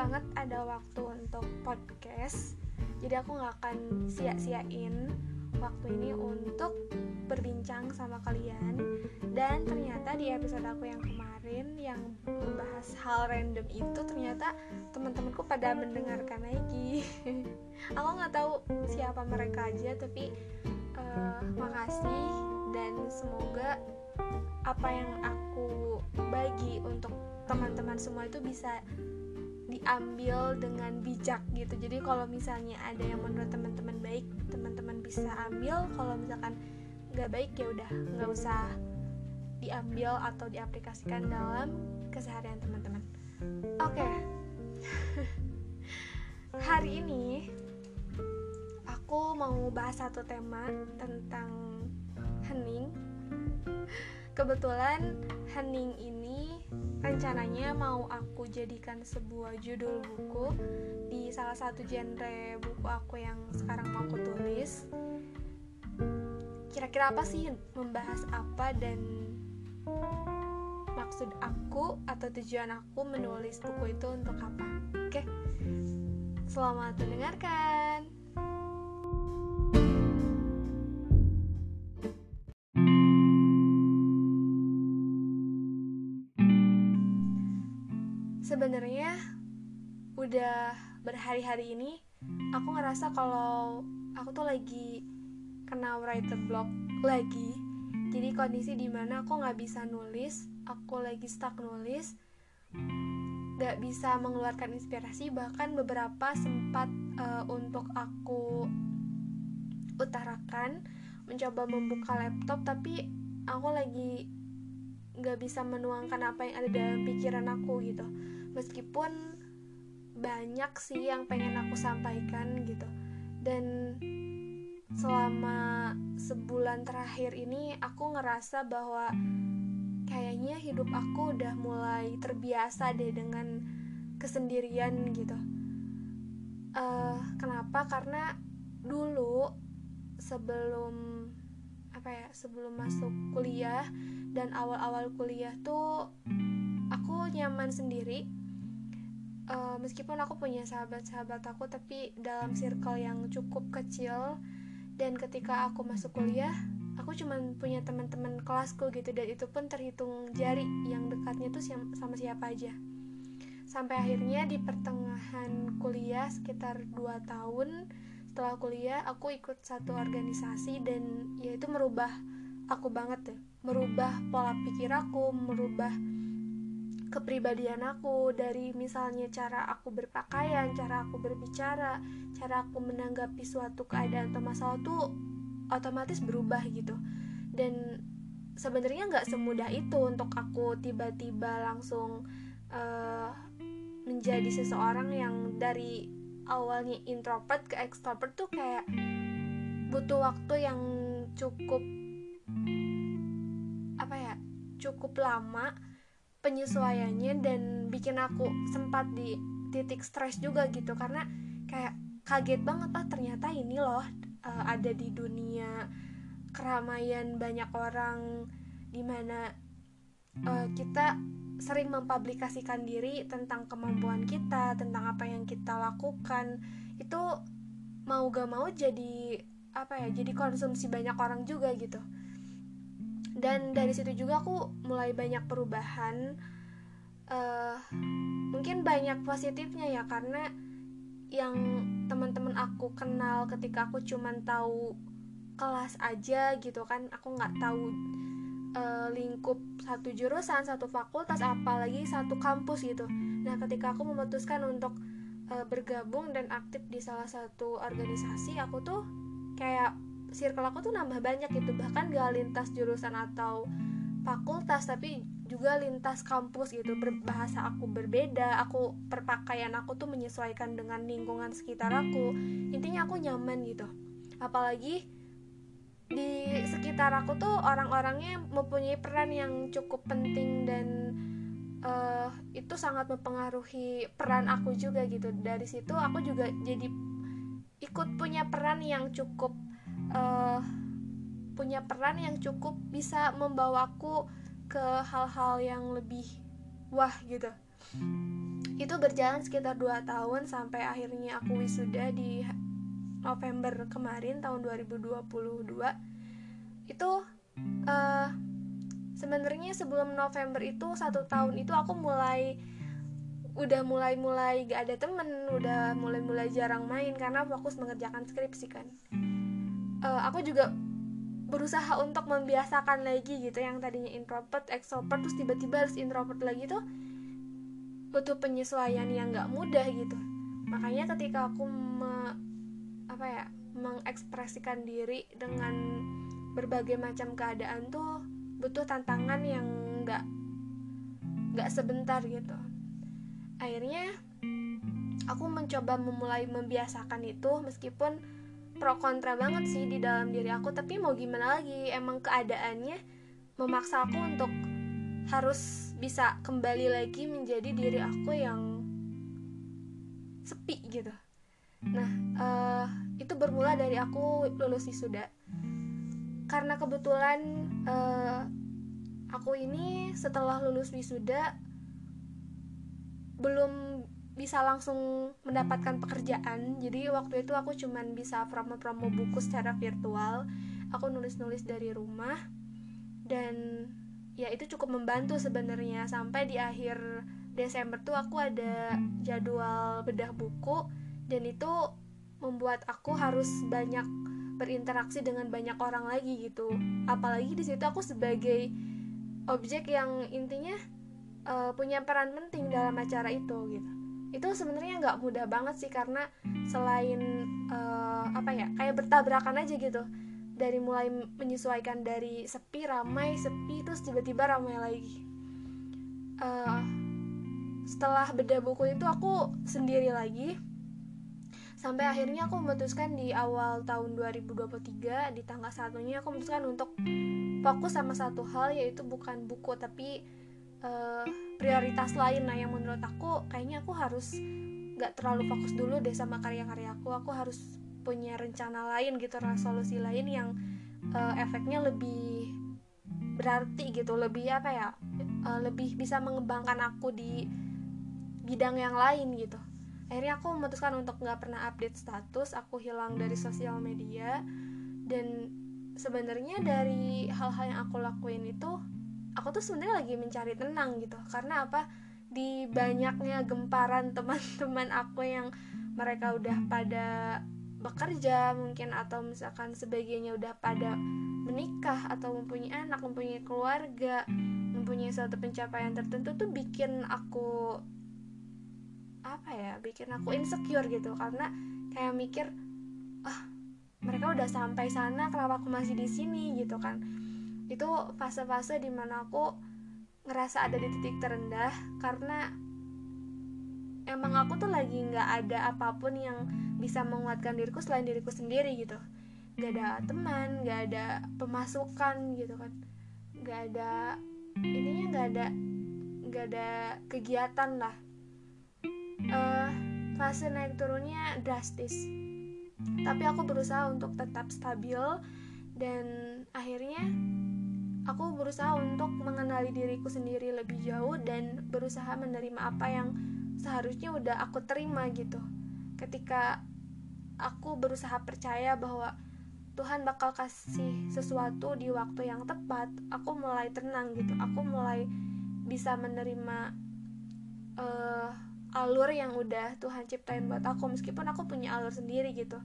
banget ada waktu untuk podcast. Jadi aku nggak akan sia-siain waktu ini untuk berbincang sama kalian. Dan ternyata di episode aku yang kemarin yang membahas hal random itu ternyata teman-temanku pada mendengarkan lagi. Aku nggak tahu siapa mereka aja tapi uh, makasih. Dan semoga apa yang aku bagi untuk teman-teman semua itu bisa diambil dengan bijak gitu. Jadi kalau misalnya ada yang menurut teman-teman baik teman-teman bisa ambil. Kalau misalkan nggak baik ya udah nggak usah diambil atau diaplikasikan dalam keseharian teman-teman. Oke. Okay. hari ini aku mau bahas satu tema tentang hening. Kebetulan hening ini rencananya mau aku jadikan sebuah judul buku di salah satu genre buku aku yang sekarang mau aku tulis. Kira-kira apa sih membahas apa dan maksud aku atau tujuan aku menulis buku itu untuk apa? Oke selamat mendengarkan berhari-hari ini aku ngerasa kalau aku tuh lagi kena writer block lagi. Jadi kondisi di mana aku nggak bisa nulis aku lagi stuck nulis nggak bisa mengeluarkan inspirasi bahkan beberapa sempat uh, untuk aku utarakan mencoba membuka laptop tapi aku lagi nggak bisa menuangkan apa yang ada dalam pikiran aku gitu. Meskipun banyak sih yang pengen aku sampaikan gitu. Dan selama sebulan terakhir ini aku ngerasa bahwa kayaknya hidup aku udah mulai terbiasa deh dengan kesendirian gitu. Uh, kenapa? Karena dulu sebelum apa ya sebelum masuk kuliah dan awal-awal kuliah tuh aku nyaman sendiri uh, meskipun aku punya sahabat-sahabat aku tapi dalam circle yang cukup kecil dan ketika aku masuk kuliah aku cuma punya teman-teman kelasku gitu dan itu pun terhitung jari yang dekatnya tuh sama siapa aja. Sampai akhirnya di pertengahan kuliah sekitar 2 tahun setelah kuliah aku ikut satu organisasi dan ya itu merubah aku banget deh merubah pola pikir aku merubah kepribadian aku dari misalnya cara aku berpakaian, cara aku berbicara, cara aku menanggapi suatu keadaan atau masalah tuh otomatis berubah gitu. Dan sebenarnya nggak semudah itu untuk aku tiba-tiba langsung uh, menjadi seseorang yang dari awalnya introvert ke extrovert tuh kayak butuh waktu yang cukup apa ya cukup lama penyesuaiannya dan bikin aku sempat di titik stres juga gitu. Karena kayak kaget banget ah ternyata ini loh uh, ada di dunia keramaian banyak orang di mana uh, kita sering mempublikasikan diri tentang kemampuan kita tentang apa yang kita lakukan. Itu mau gak mau jadi apa ya jadi konsumsi banyak orang juga gitu dan dari situ juga aku mulai banyak perubahan uh, mungkin banyak positifnya ya karena yang teman-teman aku kenal ketika aku cuman tahu kelas aja gitu kan aku nggak tahu uh, lingkup satu jurusan satu fakultas apalagi satu kampus gitu. Nah ketika aku memutuskan untuk uh, bergabung dan aktif di salah satu organisasi aku tuh kayak circle aku tuh nambah banyak gitu. Bahkan gak lintas jurusan atau fakultas tapi juga lintas kampus gitu. Berbahasa aku berbeda aku perpakaian aku tuh menyesuaikan dengan lingkungan sekitar aku. Intinya aku nyaman gitu. Apalagi di sekitar aku tuh orang-orangnya mempunyai peran yang cukup penting dan uh, itu sangat mempengaruhi peran aku juga gitu. Dari situ aku juga jadi ikut punya peran yang cukup uh, punya peran yang cukup bisa membawaku ke hal-hal yang lebih wah gitu. Itu berjalan sekitar 2 tahun sampai akhirnya aku wisuda di November kemarin tahun 2022 itu uh, sebenarnya sebelum November itu satu tahun itu aku mulai udah mulai mulai gak ada temen udah mulai mulai jarang main karena fokus mengerjakan skripsi kan uh, aku juga berusaha untuk membiasakan lagi gitu yang tadinya introvert extrovert terus tiba-tiba harus introvert lagi tuh butuh penyesuaian yang gak mudah gitu. Makanya ketika aku me, apa ya mengekspresikan diri dengan berbagai macam keadaan tuh butuh tantangan yang gak gak sebentar gitu. Akhirnya aku mencoba memulai membiasakan itu meskipun pro kontra banget sih di dalam diri aku. Tapi mau gimana lagi? Emang keadaannya memaksa aku untuk harus bisa kembali lagi menjadi diri aku yang sepi gitu. Nah uh, itu bermula dari aku lulus wisuda karena kebetulan uh, aku ini setelah lulus wisuda belum bisa langsung mendapatkan pekerjaan. Jadi waktu itu aku cuman bisa promo-promo buku secara virtual. Aku nulis-nulis dari rumah. Dan ya itu cukup membantu sebenarnya. Sampai di akhir Desember tuh aku ada jadwal bedah buku. Dan itu membuat aku harus banyak berinteraksi dengan banyak orang lagi gitu. Apalagi di situ aku sebagai objek yang intinya uh, punya peran penting dalam acara itu gitu itu sebenarnya nggak mudah banget sih karena selain uh, apa ya kayak bertabrakan aja gitu. Dari mulai menyesuaikan dari sepi ramai sepi terus tiba-tiba ramai lagi. Uh, setelah beda buku itu aku sendiri lagi. Sampai akhirnya aku memutuskan di awal tahun 2023 di tanggal satunya aku memutuskan untuk fokus sama satu hal yaitu bukan buku tapi uh, prioritas lain. Nah yang menurut aku kayaknya aku harus nggak terlalu fokus dulu deh sama karya-karya aku. Aku harus punya rencana lain gitu resolusi lain yang uh, efeknya lebih berarti gitu. Lebih apa ya uh, lebih bisa mengembangkan aku di bidang yang lain gitu. Akhirnya aku memutuskan untuk nggak pernah update status. Aku hilang dari sosial media. Dan sebenarnya dari hal-hal yang aku lakuin itu aku tuh sebenarnya lagi mencari tenang gitu. Karena apa? Di banyaknya gemparan teman-teman aku yang mereka udah pada bekerja mungkin atau misalkan sebagainya udah pada menikah atau mempunyai anak, mempunyai keluarga, mempunyai suatu pencapaian tertentu tuh bikin aku apa ya, bikin aku insecure gitu. Karena kayak mikir ah mereka udah sampai sana kenapa aku masih di sini? gitu kan itu fase-fase di mana aku ngerasa ada di titik terendah karena emang aku tuh lagi nggak ada apa pun yang bisa menguatkan diriku selain diriku sendiri gitu. Nggak ada teman nggak ada pemasukan gitu kan. Nggak ada ininya nggak ada nggak ada kegiatan lah. Uh, fase naik turunnya drastis. Tapi aku berusaha untuk tetap stabil dan akhirnya aku berusaha untuk mengenali diriku sendiri lebih jauh dan berusaha menerima apa yang seharusnya udah aku terima gitu. Ketika aku berusaha percaya bahwa Tuhan bakal kasih sesuatu di waktu yang tepat aku mulai tenang gitu. Aku mulai bisa menerima uh, alur yang udah Tuhan ciptain buat aku meskipun aku punya alur sendiri gitu.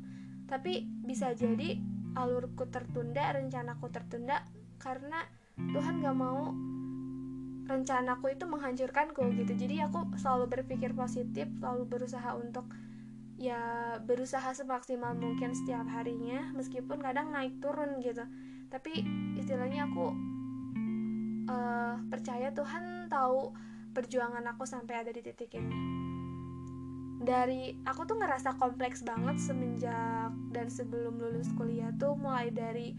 Tapi bisa jadi alurku tertunda rencanaku tertunda karena Tuhan gak mau rencanaku itu menghancurkanku gitu. Jadi aku selalu berpikir positif selalu berusaha untuk ya berusaha semaksimal mungkin setiap harinya meskipun kadang naik turun gitu. Tapi istilahnya aku uh, percaya Tuhan tahu perjuangan aku sampai ada di titik ini. Dari aku tuh ngerasa kompleks banget semenjak dan sebelum lulus kuliah tuh mulai dari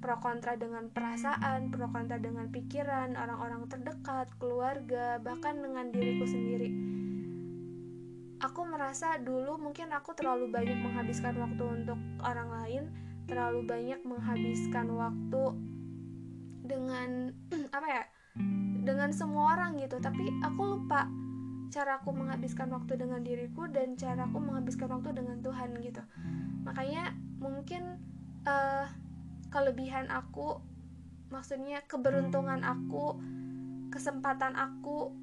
pro kontra dengan perasaan, pro kontra dengan pikiran, orang-orang terdekat, keluarga, bahkan dengan diriku sendiri. Aku merasa dulu mungkin aku terlalu banyak menghabiskan waktu untuk orang lain, terlalu banyak menghabiskan waktu dengan apa ya? dengan semua orang gitu, tapi aku lupa cara aku menghabiskan waktu dengan diriku dan cara aku menghabiskan waktu dengan Tuhan gitu makanya mungkin uh, kelebihan aku maksudnya keberuntungan aku kesempatan aku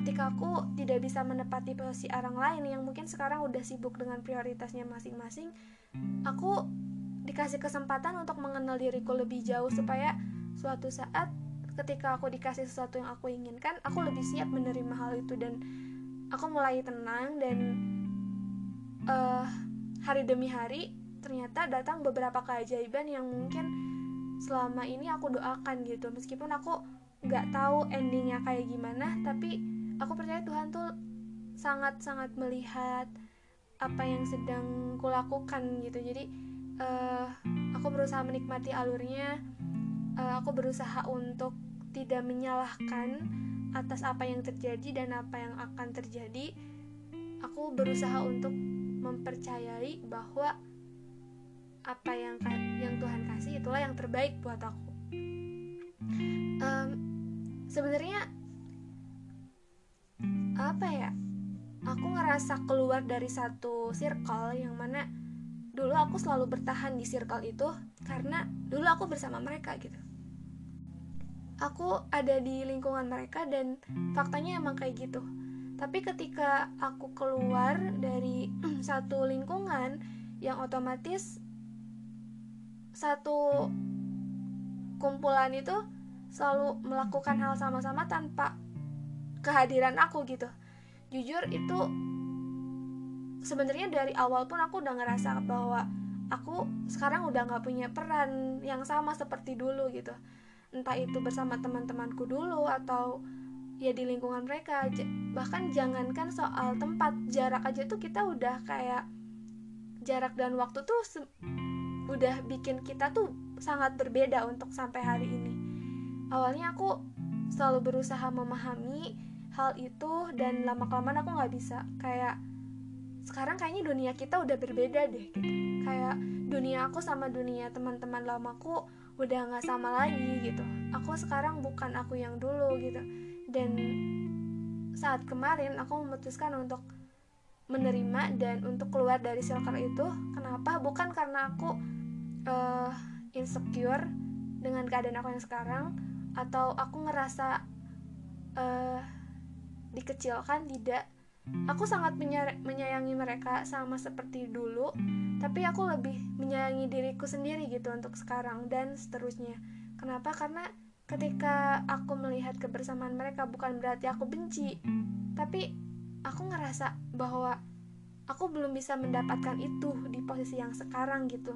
ketika aku tidak bisa menepati posisi orang lain yang mungkin sekarang udah sibuk dengan prioritasnya masing-masing aku dikasih kesempatan untuk mengenal diriku lebih jauh supaya suatu saat ketika aku dikasih sesuatu yang aku inginkan aku lebih siap menerima hal itu dan aku mulai tenang dan uh, hari demi hari ternyata datang beberapa keajaiban yang mungkin selama ini aku doakan gitu. Meskipun aku nggak tahu endingnya kayak gimana tapi aku percaya Tuhan tuh sangat-sangat melihat apa yang sedang kulakukan gitu. Jadi uh, aku berusaha menikmati alurnya uh, aku berusaha untuk tidak menyalahkan atas apa yang terjadi dan apa yang akan terjadi. Aku berusaha untuk mempercayai bahwa apa yang yang Tuhan kasih itulah yang terbaik buat aku. Um, sebenarnya apa ya aku ngerasa keluar dari satu circle yang mana dulu aku selalu bertahan di circle itu karena dulu aku bersama mereka gitu. Aku ada di lingkungan mereka dan faktanya emang kayak gitu. Tapi ketika aku keluar dari satu lingkungan yang otomatis satu kumpulan itu selalu melakukan hal sama-sama tanpa kehadiran aku gitu. Jujur itu sebenarnya dari awal pun aku udah ngerasa bahwa aku sekarang udah nggak punya peran yang sama seperti dulu gitu. Entah itu bersama teman-temanku dulu atau ya di lingkungan mereka. Bahkan jangankan soal tempat jarak aja tuh kita udah kayak jarak dan waktu tuh udah bikin kita tuh sangat berbeda untuk sampai hari ini. Awalnya aku selalu berusaha memahami hal itu dan lama kelamaan aku nggak bisa. Kayak sekarang kayaknya dunia kita udah berbeda deh gitu. Kayak dunia aku sama dunia teman-teman lamaku udah nggak sama lagi gitu. Aku sekarang bukan aku yang dulu gitu. Dan saat kemarin aku memutuskan untuk menerima dan untuk keluar dari circle itu. Kenapa? Bukan karena aku uh, insecure dengan keadaan aku yang sekarang atau aku ngerasa uh, dikecilkan? Tidak. Aku sangat menyayangi mereka sama seperti dulu tapi aku lebih menyayangi diriku sendiri gitu untuk sekarang dan seterusnya. Kenapa? Karena ketika aku melihat kebersamaan mereka bukan berarti aku benci tapi aku ngerasa bahwa aku belum bisa mendapatkan itu di posisi yang sekarang gitu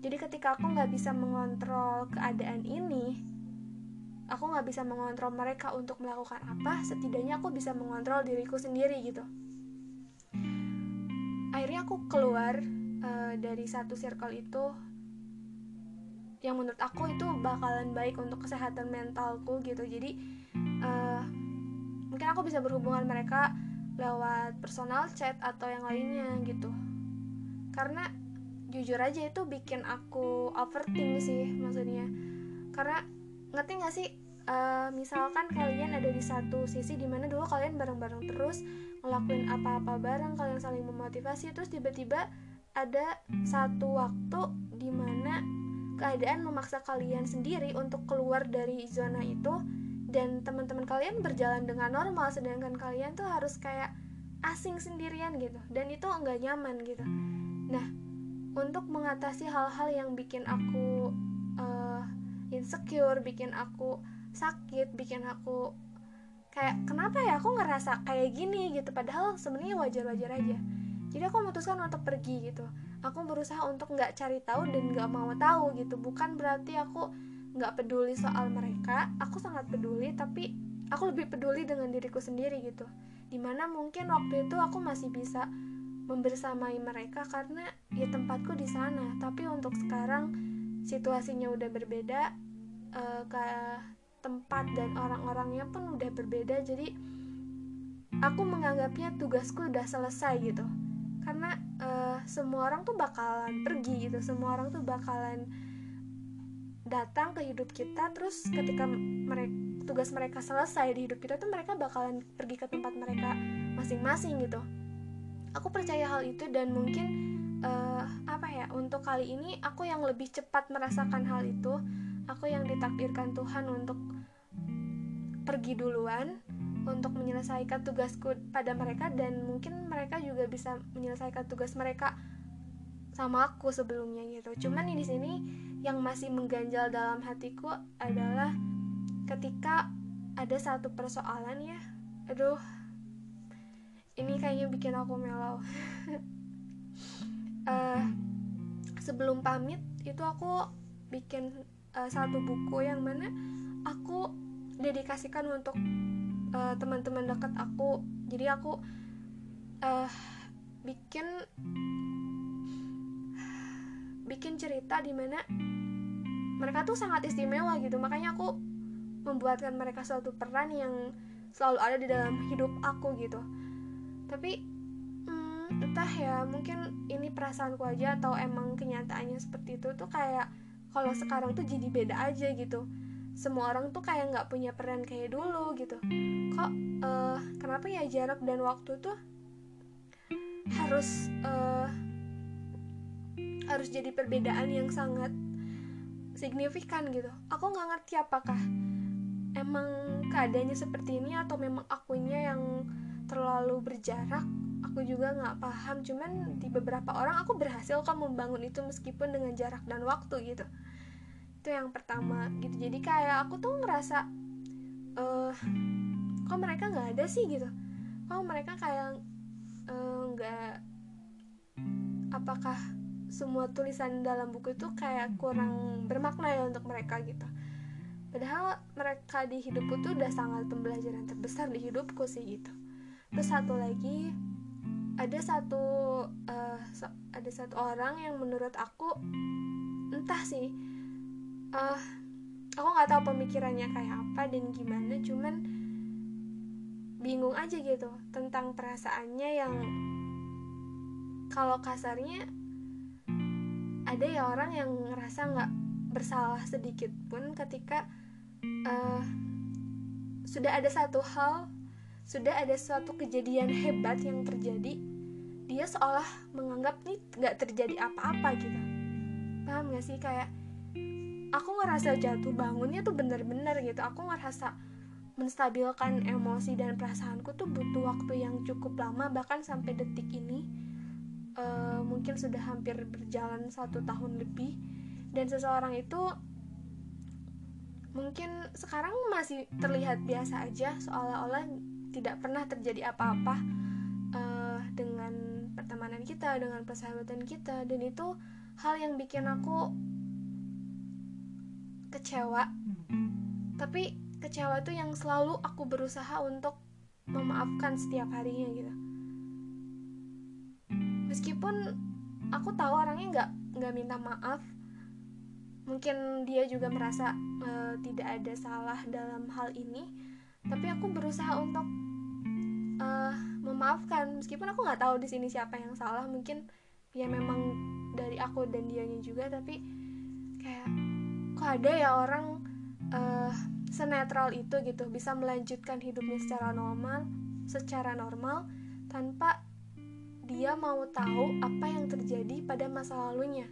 jadi ketika aku nggak bisa mengontrol keadaan ini aku nggak bisa mengontrol mereka untuk melakukan apa setidaknya aku bisa mengontrol diriku sendiri gitu. Akhirnya aku keluar uh, dari satu circle itu yang menurut aku itu bakalan baik untuk kesehatan mentalku gitu. Jadi uh, mungkin aku bisa berhubungan mereka lewat personal chat atau yang lainnya gitu. Karena jujur aja itu bikin aku overthink sih maksudnya. Karena ngerti gak sih uh, misalkan kalian ada di satu sisi di mana dulu kalian bareng-bareng terus ngelakuin apa-apa bareng kalian saling memotivasi terus tiba-tiba ada satu waktu di mana keadaan memaksa kalian sendiri untuk keluar dari zona itu dan teman-teman kalian berjalan dengan normal sedangkan kalian tuh harus kayak asing sendirian gitu dan itu enggak nyaman gitu. Nah untuk mengatasi hal-hal yang bikin aku uh, insecure bikin aku sakit bikin aku kayak kenapa ya? Aku ngerasa kayak gini gitu. Padahal sebenarnya wajar-wajar aja. Jadi aku memutuskan untuk pergi gitu. Aku berusaha untuk nggak cari tahu dan nggak mau tahu gitu. Bukan berarti aku nggak peduli soal mereka. Aku sangat peduli tapi aku lebih peduli dengan diriku sendiri gitu. Di mana mungkin waktu itu aku masih bisa membersamai mereka karena ya tempatku di sana. Tapi untuk sekarang situasinya udah berbeda uh, ke tempat dan orang-orangnya pun udah berbeda. Jadi aku menganggapnya tugasku udah selesai gitu. Karena uh, semua orang tuh bakalan pergi gitu. Semua orang tuh bakalan datang ke hidup kita. Terus ketika mereka tugas mereka selesai di hidup kita tuh mereka bakalan pergi ke tempat mereka masing-masing gitu aku percaya hal itu dan mungkin uh, apa ya untuk kali ini aku yang lebih cepat merasakan hal itu aku yang ditakdirkan Tuhan untuk pergi duluan untuk menyelesaikan tugasku pada mereka dan mungkin mereka juga bisa menyelesaikan tugas mereka sama aku sebelumnya gitu. Cuman di sini yang masih mengganjal dalam hatiku adalah ketika ada satu persoalan ya. Aduh. Ini kayaknya bikin aku melau. uh, sebelum pamit itu aku bikin uh, satu buku yang mana aku dedikasikan untuk uh, teman-teman dekat aku. Jadi aku uh, bikin bikin cerita di mana mereka tuh sangat istimewa gitu. Makanya aku membuatkan mereka suatu peran yang selalu ada di dalam hidup aku gitu tapi hmm, entah ya mungkin ini perasaanku aja atau emang kenyataannya seperti itu tuh kayak kalau sekarang tuh jadi beda aja gitu. Semua orang tuh kayak nggak punya peran kayak dulu gitu. Kok uh, kenapa ya jarak dan waktu tuh harus uh, harus jadi perbedaan yang sangat signifikan gitu? Aku nggak ngerti apakah emang keadaannya seperti ini atau memang akunya yang terlalu berjarak aku juga nggak paham. Cuman di beberapa orang aku berhasil kok membangun itu meskipun dengan jarak dan waktu gitu. Itu yang pertama gitu. Jadi kayak aku tuh ngerasa uh, kok mereka nggak ada sih gitu? Kok mereka kayak eh, nggak uh, apakah semua tulisan dalam buku itu kayak kurang bermakna ya untuk mereka gitu? Padahal mereka di hidupku tuh udah sangat pembelajaran terbesar di hidupku sih gitu terus satu lagi ada satu uh, ada satu orang yang menurut aku entah sih uh, aku nggak tahu pemikirannya kayak apa dan gimana cuman bingung aja gitu tentang perasaannya yang kalau kasarnya ada ya orang yang ngerasa nggak bersalah sedikit pun ketika uh, sudah ada satu hal sudah ada suatu kejadian hebat yang terjadi dia seolah menganggap nih nggak terjadi apa-apa gitu. Paham gak sih? Kayak aku ngerasa jatuh bangunnya tuh bener-bener gitu. Aku ngerasa menstabilkan emosi dan perasaanku tuh butuh waktu yang cukup lama. Bahkan sampai detik ini uh, mungkin sudah hampir berjalan satu tahun lebih. Dan seseorang itu mungkin sekarang masih terlihat biasa aja seolah-olah tidak pernah terjadi apa-apa uh, dengan pertemanan kita dengan persahabatan kita. Dan itu hal yang bikin aku kecewa. Tapi kecewa itu yang selalu aku berusaha untuk memaafkan setiap harinya gitu. Meskipun aku tahu orangnya nggak nggak minta maaf mungkin dia juga merasa uh, tidak ada salah dalam hal ini tapi aku berusaha untuk uh, memaafkan. Meskipun aku nggak tahu di sini siapa yang salah mungkin ya memang dari aku dan dianya juga tapi kayak kok ada ya orang uh, senetral itu gitu. Bisa melanjutkan hidupnya secara normal secara normal tanpa dia mau tahu apa yang terjadi pada masa lalunya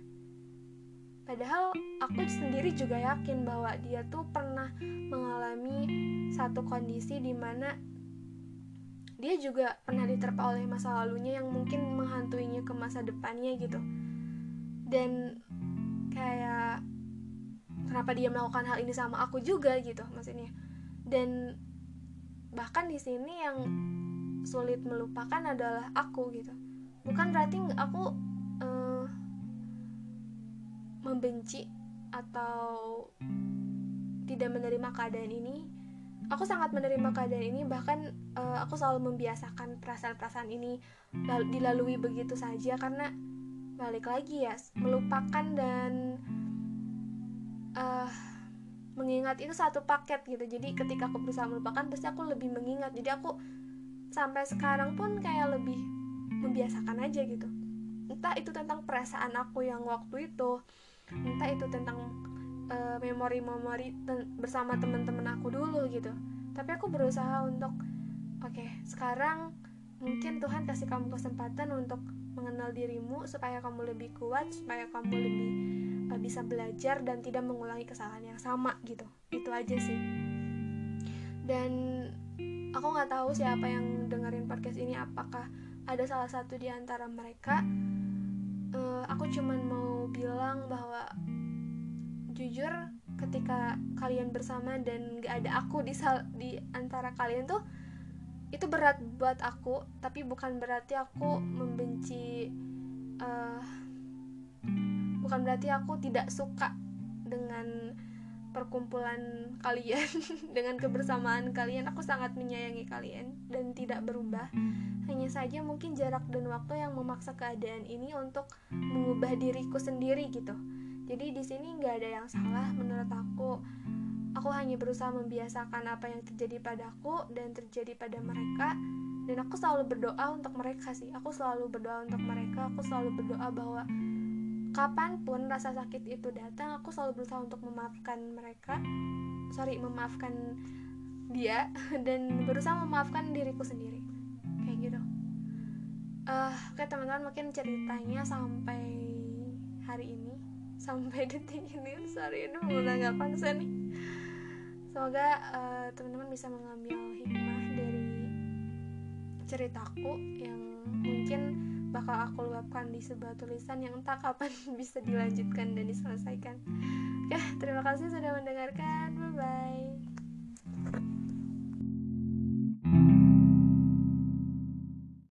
padahal aku sendiri juga yakin bahwa dia tuh pernah mengalami satu kondisi di mana dia juga pernah diterpa oleh masa lalunya yang mungkin menghantuinya ke masa depannya gitu. Dan kayak kenapa dia melakukan hal ini sama aku juga gitu maksudnya. Dan bahkan di sini yang sulit melupakan adalah aku gitu. Bukan berarti aku membenci atau tidak menerima keadaan ini aku sangat menerima keadaan ini bahkan uh, aku selalu membiasakan perasaan-perasaan ini dilalui begitu saja karena balik lagi ya melupakan dan uh, mengingat itu satu paket gitu. Jadi ketika aku berusaha melupakan pasti aku lebih mengingat. Jadi aku sampai sekarang pun kayak lebih membiasakan aja gitu. Entah itu tentang perasaan aku yang waktu itu entah itu tentang uh, memori-memori bersama teman-teman aku dulu gitu. Tapi aku berusaha untuk oke okay, sekarang mungkin Tuhan kasih kamu kesempatan untuk mengenal dirimu supaya kamu lebih kuat supaya kamu lebih uh, bisa belajar dan tidak mengulangi kesalahan yang sama gitu. Itu aja sih. Dan aku nggak tahu siapa yang dengerin podcast ini apakah ada salah satu di antara mereka uh, aku cuman mau bilang bahwa jujur ketika kalian bersama dan gak ada aku di di antara kalian tuh itu berat buat aku tapi bukan berarti aku membenci uh, bukan berarti aku tidak suka dengan perkumpulan kalian dengan kebersamaan kalian aku sangat menyayangi kalian dan tidak berubah hanya saja mungkin jarak dan waktu yang memaksa keadaan ini untuk mengubah diriku sendiri gitu jadi di sini nggak ada yang salah menurut aku Aku hanya berusaha membiasakan apa yang terjadi padaku dan terjadi pada mereka dan aku selalu berdoa untuk mereka sih. Aku selalu berdoa untuk mereka. Aku selalu berdoa bahwa kapan pun rasa sakit itu datang, aku selalu berusaha untuk memaafkan mereka. Sorry, memaafkan dia dan berusaha memaafkan diriku sendiri. Kayak gitu. Uh, oke teman-teman mungkin ceritanya sampai hari ini sampai detik ini sorry ini menanggapan saya nih semoga uh, teman-teman bisa mengambil hikmah dari ceritaku yang mungkin bakal aku luapkan di sebuah tulisan yang entah kapan bisa dilanjutkan dan diselesaikan. Oke, terima kasih sudah mendengarkan. Bye bye.